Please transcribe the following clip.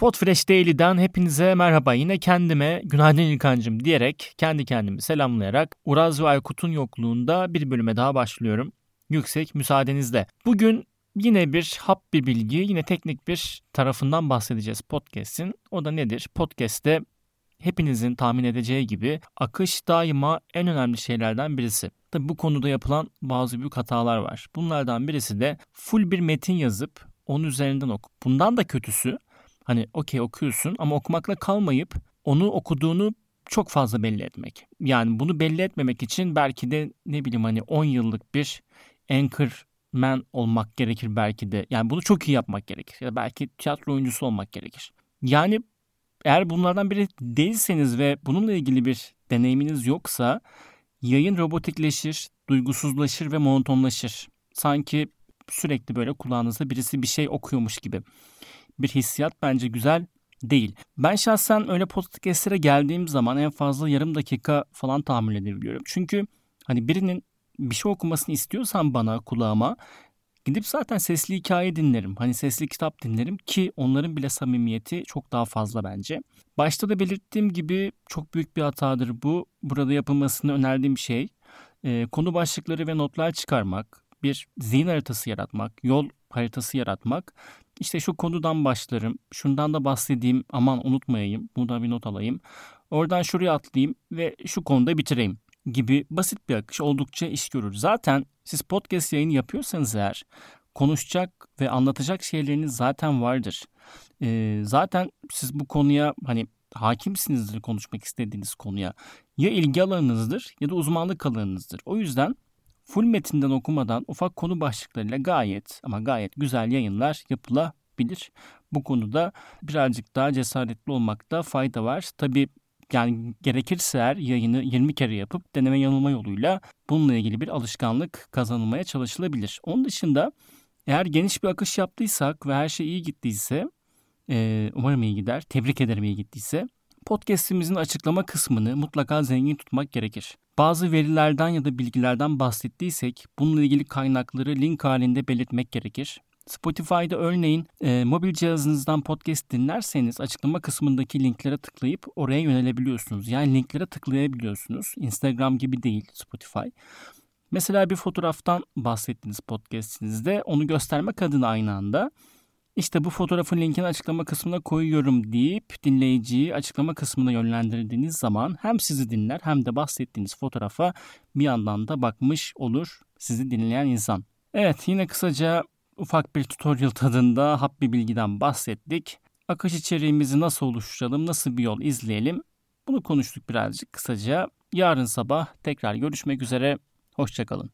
Podfresh Daily'den hepinize merhaba. Yine kendime günaydın İlkan'cım diyerek kendi kendimi selamlayarak Uraz ve Aykut'un yokluğunda bir bölüme daha başlıyorum. Yüksek müsaadenizle. Bugün yine bir hap bir bilgi, yine teknik bir tarafından bahsedeceğiz podcast'in. O da nedir? Podcast'te hepinizin tahmin edeceği gibi akış daima en önemli şeylerden birisi. Tabi bu konuda yapılan bazı büyük hatalar var. Bunlardan birisi de full bir metin yazıp onun üzerinden oku. Bundan da kötüsü Hani okey okuyorsun ama okumakla kalmayıp onu okuduğunu çok fazla belli etmek. Yani bunu belli etmemek için belki de ne bileyim hani 10 yıllık bir anchorman olmak gerekir belki de. Yani bunu çok iyi yapmak gerekir. Ya belki tiyatro oyuncusu olmak gerekir. Yani eğer bunlardan biri değilseniz ve bununla ilgili bir deneyiminiz yoksa yayın robotikleşir, duygusuzlaşır ve monotonlaşır. Sanki sürekli böyle kulağınızda birisi bir şey okuyormuş gibi bir hissiyat bence güzel değil. Ben şahsen öyle podcastlere geldiğim zaman en fazla yarım dakika falan tahammül edebiliyorum. Çünkü hani birinin bir şey okumasını istiyorsam bana kulağıma gidip zaten sesli hikaye dinlerim. Hani sesli kitap dinlerim ki onların bile samimiyeti çok daha fazla bence. Başta da belirttiğim gibi çok büyük bir hatadır bu. Burada yapılmasını önerdiğim şey e, konu başlıkları ve notlar çıkarmak, bir zihin haritası yaratmak, yol haritası yaratmak işte şu konudan başlarım. Şundan da bahsedeyim. Aman unutmayayım. Bunu da bir not alayım. Oradan şuraya atlayayım ve şu konuda bitireyim gibi basit bir akış oldukça iş görür. Zaten siz podcast yayını yapıyorsanız eğer konuşacak ve anlatacak şeyleriniz zaten vardır. Ee, zaten siz bu konuya hani hakimsinizdir konuşmak istediğiniz konuya. Ya ilgi alanınızdır ya da uzmanlık alanınızdır. O yüzden full metinden okumadan ufak konu başlıklarıyla gayet ama gayet güzel yayınlar yapılabilir. Bu konuda birazcık daha cesaretli olmakta fayda var. Tabii yani gerekirse eğer yayını 20 kere yapıp deneme yanılma yoluyla bununla ilgili bir alışkanlık kazanılmaya çalışılabilir. Onun dışında eğer geniş bir akış yaptıysak ve her şey iyi gittiyse umarım iyi gider. Tebrik ederim iyi gittiyse. Podcast'imizin açıklama kısmını mutlaka zengin tutmak gerekir. Bazı verilerden ya da bilgilerden bahsettiysek bununla ilgili kaynakları link halinde belirtmek gerekir. Spotify'da örneğin e, mobil cihazınızdan podcast dinlerseniz açıklama kısmındaki linklere tıklayıp oraya yönelebiliyorsunuz. Yani linklere tıklayabiliyorsunuz. Instagram gibi değil Spotify. Mesela bir fotoğraftan bahsettiniz podcastinizde. Onu göstermek adına aynı anda işte bu fotoğrafın linkini açıklama kısmına koyuyorum deyip dinleyiciyi açıklama kısmına yönlendirdiğiniz zaman hem sizi dinler hem de bahsettiğiniz fotoğrafa bir yandan da bakmış olur sizi dinleyen insan. Evet yine kısaca ufak bir tutorial tadında hap bir bilgiden bahsettik. Akış içeriğimizi nasıl oluşturalım, nasıl bir yol izleyelim bunu konuştuk birazcık kısaca. Yarın sabah tekrar görüşmek üzere, hoşçakalın.